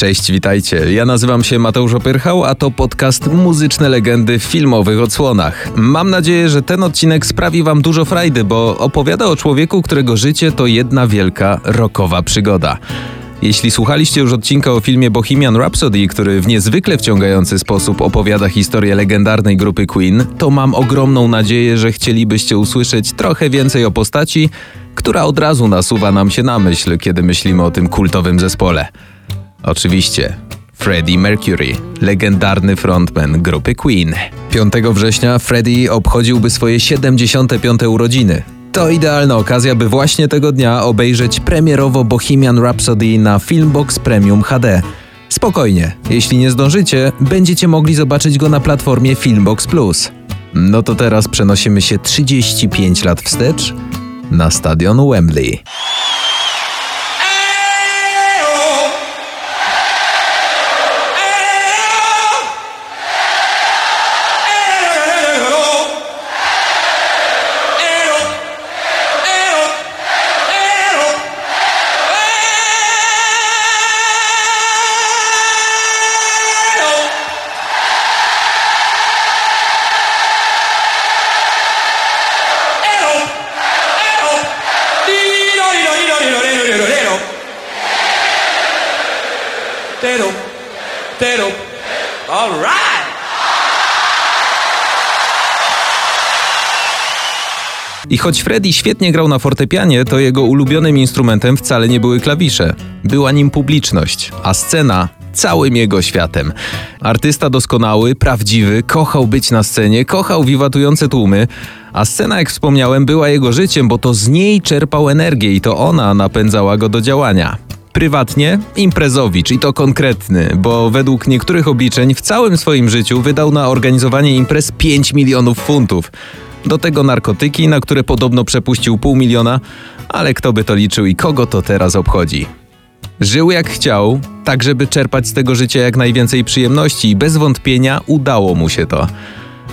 Cześć, witajcie. Ja nazywam się Mateusz Opyrchał, a to podcast Muzyczne Legendy w filmowych odsłonach. Mam nadzieję, że ten odcinek sprawi wam dużo frajdy, bo opowiada o człowieku, którego życie to jedna wielka rockowa przygoda. Jeśli słuchaliście już odcinka o filmie Bohemian Rhapsody, który w niezwykle wciągający sposób opowiada historię legendarnej grupy Queen, to mam ogromną nadzieję, że chcielibyście usłyszeć trochę więcej o postaci, która od razu nasuwa nam się na myśl, kiedy myślimy o tym kultowym zespole. Oczywiście Freddie Mercury, legendarny frontman grupy Queen. 5 września Freddie obchodziłby swoje 75. urodziny. To idealna okazja, by właśnie tego dnia obejrzeć premierowo Bohemian Rhapsody na Filmbox Premium HD. Spokojnie, jeśli nie zdążycie, będziecie mogli zobaczyć go na platformie Filmbox Plus. No to teraz przenosimy się 35 lat wstecz na stadion Wembley. I choć Freddy świetnie grał na fortepianie, to jego ulubionym instrumentem wcale nie były klawisze. Była nim publiczność, a scena całym jego światem. Artysta doskonały, prawdziwy, kochał być na scenie, kochał wiwatujące tłumy, a scena, jak wspomniałem, była jego życiem, bo to z niej czerpał energię i to ona napędzała go do działania. Prywatnie imprezowicz i to konkretny, bo według niektórych obliczeń w całym swoim życiu wydał na organizowanie imprez 5 milionów funtów. Do tego narkotyki, na które podobno przepuścił pół miliona, ale kto by to liczył i kogo to teraz obchodzi? Żył jak chciał, tak żeby czerpać z tego życia jak najwięcej przyjemności i bez wątpienia udało mu się to.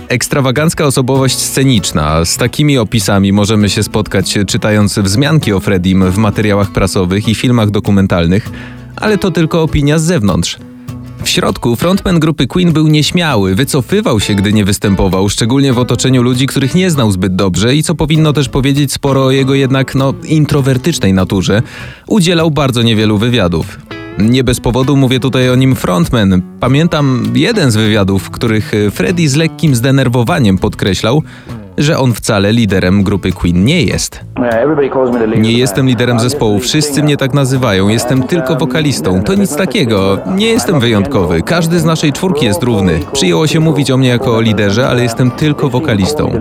Ekstrawagancka osobowość sceniczna. Z takimi opisami możemy się spotkać czytając wzmianki o Fredim w materiałach prasowych i filmach dokumentalnych, ale to tylko opinia z zewnątrz. W środku frontman grupy Queen był nieśmiały, wycofywał się, gdy nie występował, szczególnie w otoczeniu ludzi, których nie znał zbyt dobrze i co powinno też powiedzieć sporo o jego jednak, no, introwertycznej naturze, udzielał bardzo niewielu wywiadów. Nie bez powodu mówię tutaj o nim frontman. Pamiętam jeden z wywiadów, w których Freddy z lekkim zdenerwowaniem podkreślał, że on wcale liderem grupy Queen nie jest. Nie jestem liderem zespołu, wszyscy mnie tak nazywają, jestem tylko wokalistą. To nic takiego, nie jestem wyjątkowy, każdy z naszej czwórki jest równy. Przyjęło się mówić o mnie jako o liderze, ale jestem tylko wokalistą.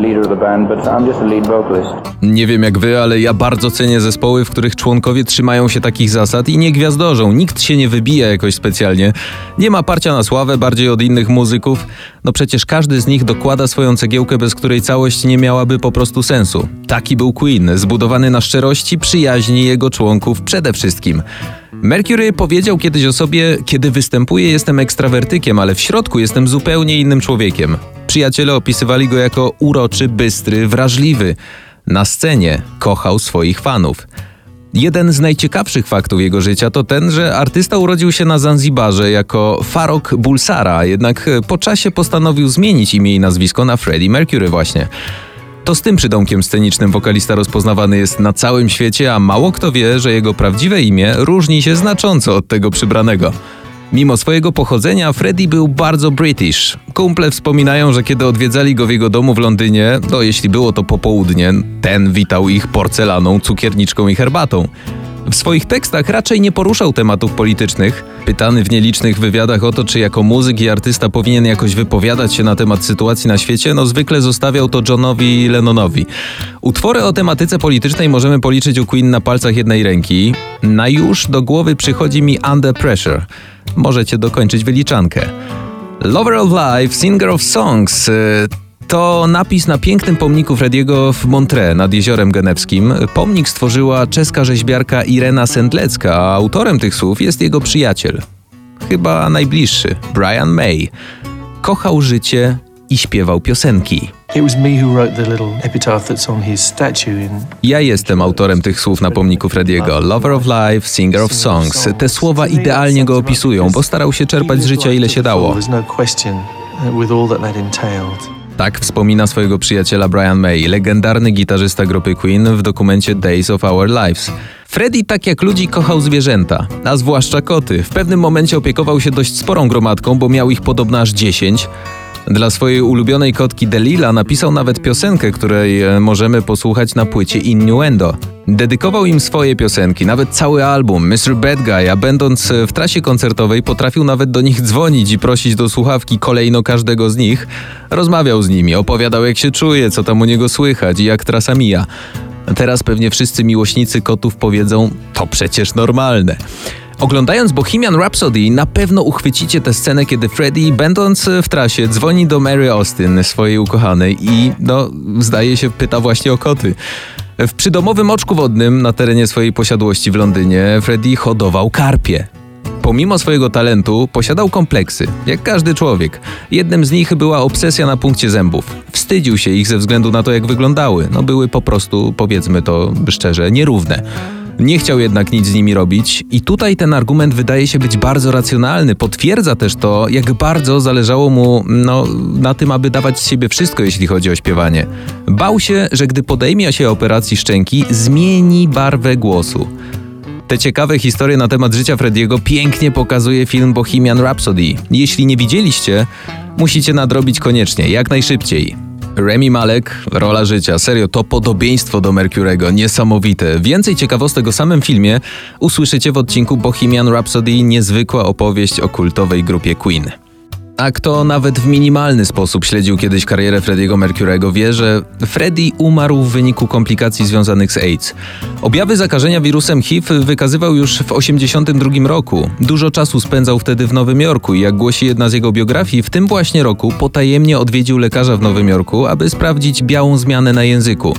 Nie wiem jak wy, ale ja bardzo cenię zespoły, w których członkowie trzymają się takich zasad i nie gwiazdorzą, nikt się nie wybija jakoś specjalnie. Nie ma parcia na sławę bardziej od innych muzyków, no przecież każdy z nich dokłada swoją cegiełkę, bez której całość nie miałaby po prostu sensu. Taki był Queen, zbudowany na szczerości, przyjaźni jego członków przede wszystkim. Mercury powiedział kiedyś o sobie, kiedy występuję jestem ekstrawertykiem, ale w środku jestem zupełnie innym człowiekiem. Przyjaciele opisywali go jako uroczy, bystry, wrażliwy. Na scenie kochał swoich fanów. Jeden z najciekawszych faktów jego życia to ten, że artysta urodził się na Zanzibarze jako Farok Bulsara, jednak po czasie postanowił zmienić imię i nazwisko na Freddie Mercury właśnie. To z tym przydomkiem scenicznym wokalista rozpoznawany jest na całym świecie, a mało kto wie, że jego prawdziwe imię różni się znacząco od tego przybranego. Mimo swojego pochodzenia, Freddie był bardzo british. Kumple wspominają, że kiedy odwiedzali go w jego domu w Londynie, to jeśli było to popołudnie, ten witał ich porcelaną, cukierniczką i herbatą. W swoich tekstach raczej nie poruszał tematów politycznych. Pytany w nielicznych wywiadach o to, czy jako muzyk i artysta powinien jakoś wypowiadać się na temat sytuacji na świecie, no zwykle zostawiał to Johnowi Lennonowi. Utwory o tematyce politycznej możemy policzyć u Queen na palcach jednej ręki. Na już do głowy przychodzi mi Under Pressure. Możecie dokończyć wyliczankę. Lover of Life, Singer of Songs to napis na pięknym pomniku Frediego w Montreux nad Jeziorem Genewskim. Pomnik stworzyła czeska rzeźbiarka Irena Sendlecka, a autorem tych słów jest jego przyjaciel. Chyba najbliższy, Brian May. Kochał życie i śpiewał piosenki. Ja jestem autorem tych słów na pomniku Frediego. Lover of life, singer of songs. Te słowa idealnie go opisują, bo starał się czerpać z życia ile się dało. Tak wspomina swojego przyjaciela Brian May, legendarny gitarzysta grupy Queen w dokumencie Days of Our Lives. Freddie, tak jak ludzi, kochał zwierzęta, a zwłaszcza koty. W pewnym momencie opiekował się dość sporą gromadką, bo miał ich podobno aż 10. Dla swojej ulubionej kotki Delila napisał nawet piosenkę, której e, możemy posłuchać na płycie Innuendo. Dedykował im swoje piosenki, nawet cały album Mr. Bad Guy, a będąc w trasie koncertowej potrafił nawet do nich dzwonić i prosić do słuchawki kolejno każdego z nich. Rozmawiał z nimi, opowiadał jak się czuje, co tam u niego słychać i jak trasa mija. Teraz pewnie wszyscy miłośnicy kotów powiedzą, to przecież normalne. Oglądając Bohemian Rhapsody na pewno uchwycicie tę scenę, kiedy Freddie, będąc w trasie, dzwoni do Mary Austin, swojej ukochanej i, no, zdaje się, pyta właśnie o koty. W przydomowym oczku wodnym na terenie swojej posiadłości w Londynie Freddie hodował karpie. Pomimo swojego talentu posiadał kompleksy, jak każdy człowiek. Jednym z nich była obsesja na punkcie zębów. Wstydził się ich ze względu na to, jak wyglądały. No były po prostu, powiedzmy to szczerze, nierówne. Nie chciał jednak nic z nimi robić i tutaj ten argument wydaje się być bardzo racjonalny. Potwierdza też to, jak bardzo zależało mu no, na tym, aby dawać z siebie wszystko, jeśli chodzi o śpiewanie. Bał się, że gdy podejmie się operacji szczęki, zmieni barwę głosu. Te ciekawe historie na temat życia Frediego pięknie pokazuje film Bohemian Rhapsody. Jeśli nie widzieliście, musicie nadrobić koniecznie, jak najszybciej. Remy Malek, rola życia. Serio, to podobieństwo do Mercurego, niesamowite. Więcej ciekawostek o samym filmie usłyszycie w odcinku Bohemian Rhapsody, niezwykła opowieść o kultowej grupie Queen. A kto nawet w minimalny sposób śledził kiedyś karierę Frediego Mercurego, wie, że Freddie umarł w wyniku komplikacji związanych z AIDS. Objawy zakażenia wirusem HIV wykazywał już w 1982 roku. Dużo czasu spędzał wtedy w Nowym Jorku i jak głosi jedna z jego biografii, w tym właśnie roku potajemnie odwiedził lekarza w Nowym Jorku, aby sprawdzić białą zmianę na języku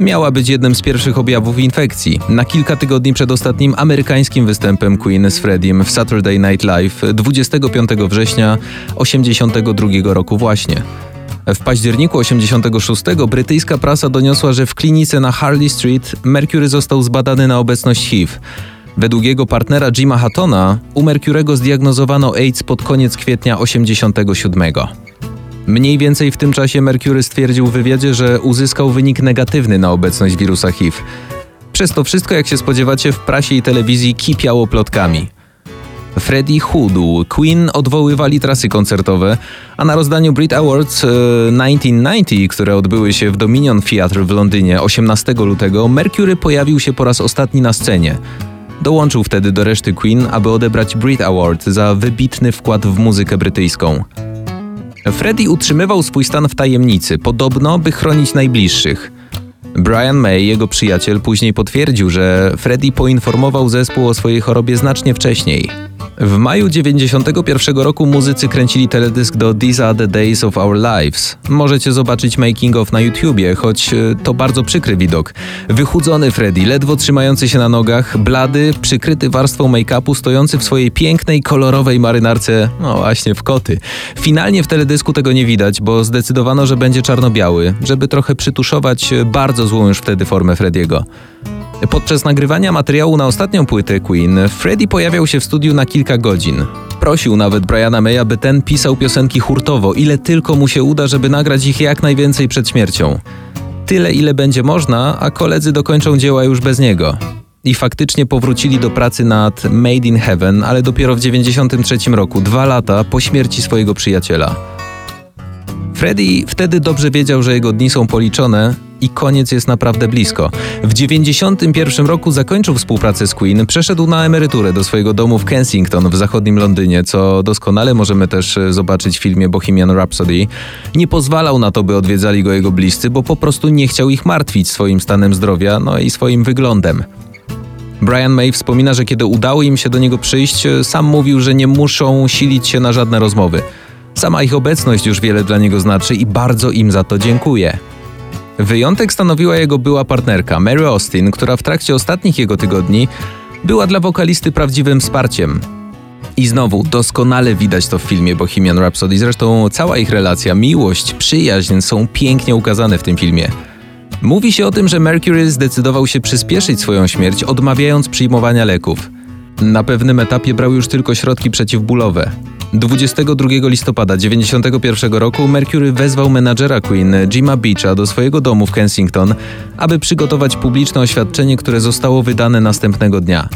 miała być jednym z pierwszych objawów infekcji. Na kilka tygodni przed ostatnim amerykańskim występem Queen z Freddiem w Saturday Night Live 25 września 1982 roku właśnie. W październiku 86 brytyjska prasa doniosła, że w klinice na Harley Street Mercury został zbadany na obecność HIV. Według jego partnera Jima Hattona u Mercurego zdiagnozowano AIDS pod koniec kwietnia 87. Mniej więcej w tym czasie Mercury stwierdził w wywiadzie, że uzyskał wynik negatywny na obecność wirusa HIV. Przez to wszystko, jak się spodziewacie, w prasie i telewizji kipiało plotkami. Freddie chudł, Queen odwoływali trasy koncertowe, a na rozdaniu Brit Awards 1990, e, które odbyły się w Dominion Theatre w Londynie 18 lutego, Mercury pojawił się po raz ostatni na scenie. Dołączył wtedy do reszty Queen, aby odebrać Brit Award za wybitny wkład w muzykę brytyjską. Freddie utrzymywał swój stan w tajemnicy, podobno by chronić najbliższych. Brian May, jego przyjaciel, później potwierdził, że Freddie poinformował zespół o swojej chorobie znacznie wcześniej. W maju 91 roku muzycy kręcili teledysk do These Are The Days of Our Lives. Możecie zobaczyć making of na YouTubie, choć e, to bardzo przykry widok. Wychudzony Freddy, ledwo trzymający się na nogach, blady, przykryty warstwą make-upu, stojący w swojej pięknej, kolorowej marynarce, no właśnie w koty. Finalnie w teledysku tego nie widać, bo zdecydowano, że będzie czarno-biały, żeby trochę przytuszować bardzo złą już wtedy formę Frediego. Podczas nagrywania materiału na ostatnią płytę Queen, Freddie pojawiał się w studiu na kilka godzin. Prosił nawet Briana May, aby ten pisał piosenki hurtowo, ile tylko mu się uda, żeby nagrać ich jak najwięcej przed śmiercią. Tyle, ile będzie można, a koledzy dokończą dzieła już bez niego. I faktycznie powrócili do pracy nad Made in Heaven, ale dopiero w 1993 roku, dwa lata po śmierci swojego przyjaciela. Freddie wtedy dobrze wiedział, że jego dni są policzone, i koniec jest naprawdę blisko. W 91 roku zakończył współpracę z Queen, przeszedł na emeryturę do swojego domu w Kensington w zachodnim Londynie, co doskonale możemy też e, zobaczyć w filmie Bohemian Rhapsody. Nie pozwalał na to, by odwiedzali go jego bliscy, bo po prostu nie chciał ich martwić swoim stanem zdrowia, no i swoim wyglądem. Brian May wspomina, że kiedy udało im się do niego przyjść, e, sam mówił, że nie muszą silić się na żadne rozmowy. Sama ich obecność już wiele dla niego znaczy i bardzo im za to dziękuję. Wyjątek stanowiła jego była partnerka, Mary Austin, która w trakcie ostatnich jego tygodni była dla wokalisty prawdziwym wsparciem. I znowu, doskonale widać to w filmie Bohemian Rhapsody. Zresztą cała ich relacja, miłość, przyjaźń są pięknie ukazane w tym filmie. Mówi się o tym, że Mercury zdecydował się przyspieszyć swoją śmierć, odmawiając przyjmowania leków. Na pewnym etapie brał już tylko środki przeciwbólowe. 22 listopada 1991 roku Mercury wezwał menadżera Queen Jima Beacha do swojego domu w Kensington, aby przygotować publiczne oświadczenie, które zostało wydane następnego dnia.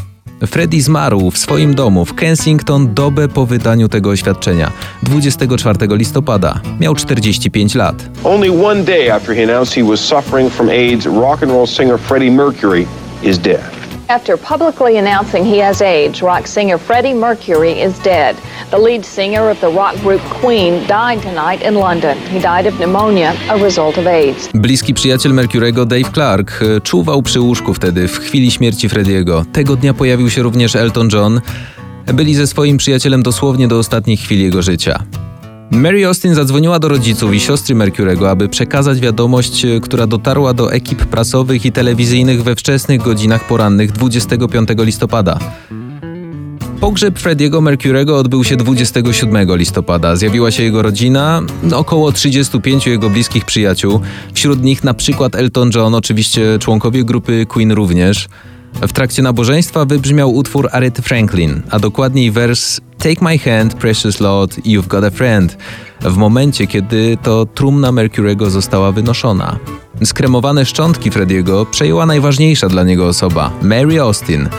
Freddie zmarł w swoim domu w Kensington dobę po wydaniu tego oświadczenia, 24 listopada. Miał 45 lat. Only one day after he announced he was suffering from AIDS, rock and roll singer Freddie Mercury is dead. After publicly announcing he has AIDS, rock singer Freddie Mercury is dead. The lead singer of the rock group Queen died tonight in London. He died of pneumonia, a result of AIDS. Bliski przyjaciel Mercurego Dave Clark e, czuwał przy łóżku wtedy, w chwili śmierci Frediego. Tego dnia pojawił się również Elton John. Byli ze swoim przyjacielem dosłownie do ostatnich chwil jego życia. Mary Austin zadzwoniła do rodziców i siostry Mercurego, aby przekazać wiadomość, e, która dotarła do ekip prasowych i telewizyjnych we wczesnych godzinach porannych 25 listopada. Pogrzeb Frediego Mercurego odbył się 27 listopada. Zjawiła się jego rodzina, około 35 jego bliskich przyjaciół, wśród nich na przykład Elton John, oczywiście członkowie grupy Queen również. W trakcie nabożeństwa wybrzmiał utwór Aretha Franklin, a dokładniej wers Take my hand, precious Lord, you've got a friend. W momencie, kiedy to trumna Mercurego została wynoszona. Skremowane szczątki Frediego przejęła najważniejsza dla niego osoba, Mary Austin.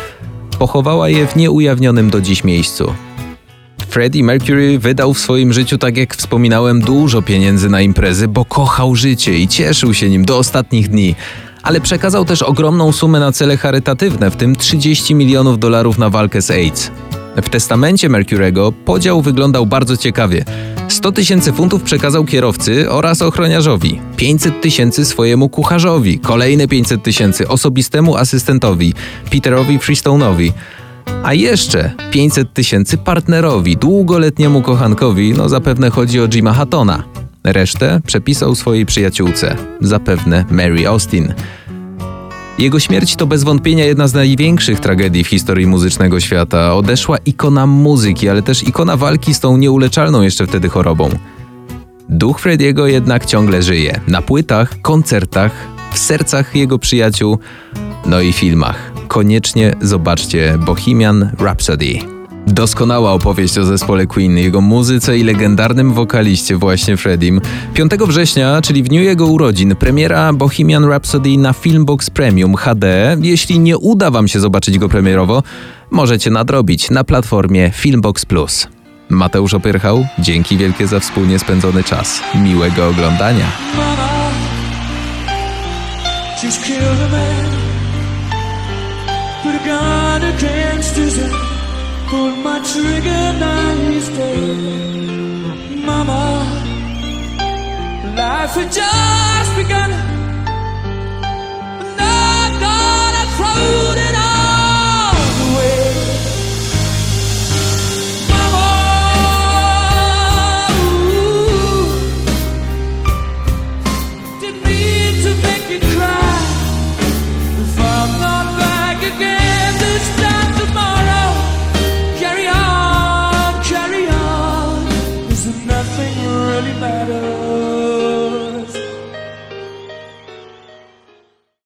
Pochowała je w nieujawnionym do dziś miejscu. Freddie Mercury wydał w swoim życiu, tak jak wspominałem, dużo pieniędzy na imprezy, bo kochał życie i cieszył się nim do ostatnich dni ale przekazał też ogromną sumę na cele charytatywne, w tym 30 milionów dolarów na walkę z AIDS. W testamencie Mercurego podział wyglądał bardzo ciekawie. 100 tysięcy funtów przekazał kierowcy oraz ochroniarzowi, 500 tysięcy swojemu kucharzowi, kolejne 500 tysięcy osobistemu asystentowi, Peterowi Freestone'owi, a jeszcze 500 tysięcy partnerowi, długoletniemu kochankowi, no zapewne chodzi o Jima Hattona. Resztę przepisał swojej przyjaciółce, zapewne Mary Austin. Jego śmierć to bez wątpienia jedna z największych tragedii w historii muzycznego świata. Odeszła ikona muzyki, ale też ikona walki z tą nieuleczalną jeszcze wtedy chorobą. Duch Frediego jednak ciągle żyje. Na płytach, koncertach, w sercach jego przyjaciół, no i filmach. Koniecznie zobaczcie Bohemian Rhapsody. Doskonała opowieść o zespole Queen, jego muzyce i legendarnym wokaliście właśnie Fredim. 5 września, czyli w dniu jego urodzin, premiera Bohemian Rhapsody na Filmbox Premium HD. Jeśli nie uda wam się zobaczyć go premierowo, możecie nadrobić na platformie Filmbox Plus. Mateusz Opyrchał, dzięki wielkie za wspólnie spędzony czas. Miłego oglądania. Mama, Pull my trigger now, he's dead, Mama Life had just begun. And I'm gonna throw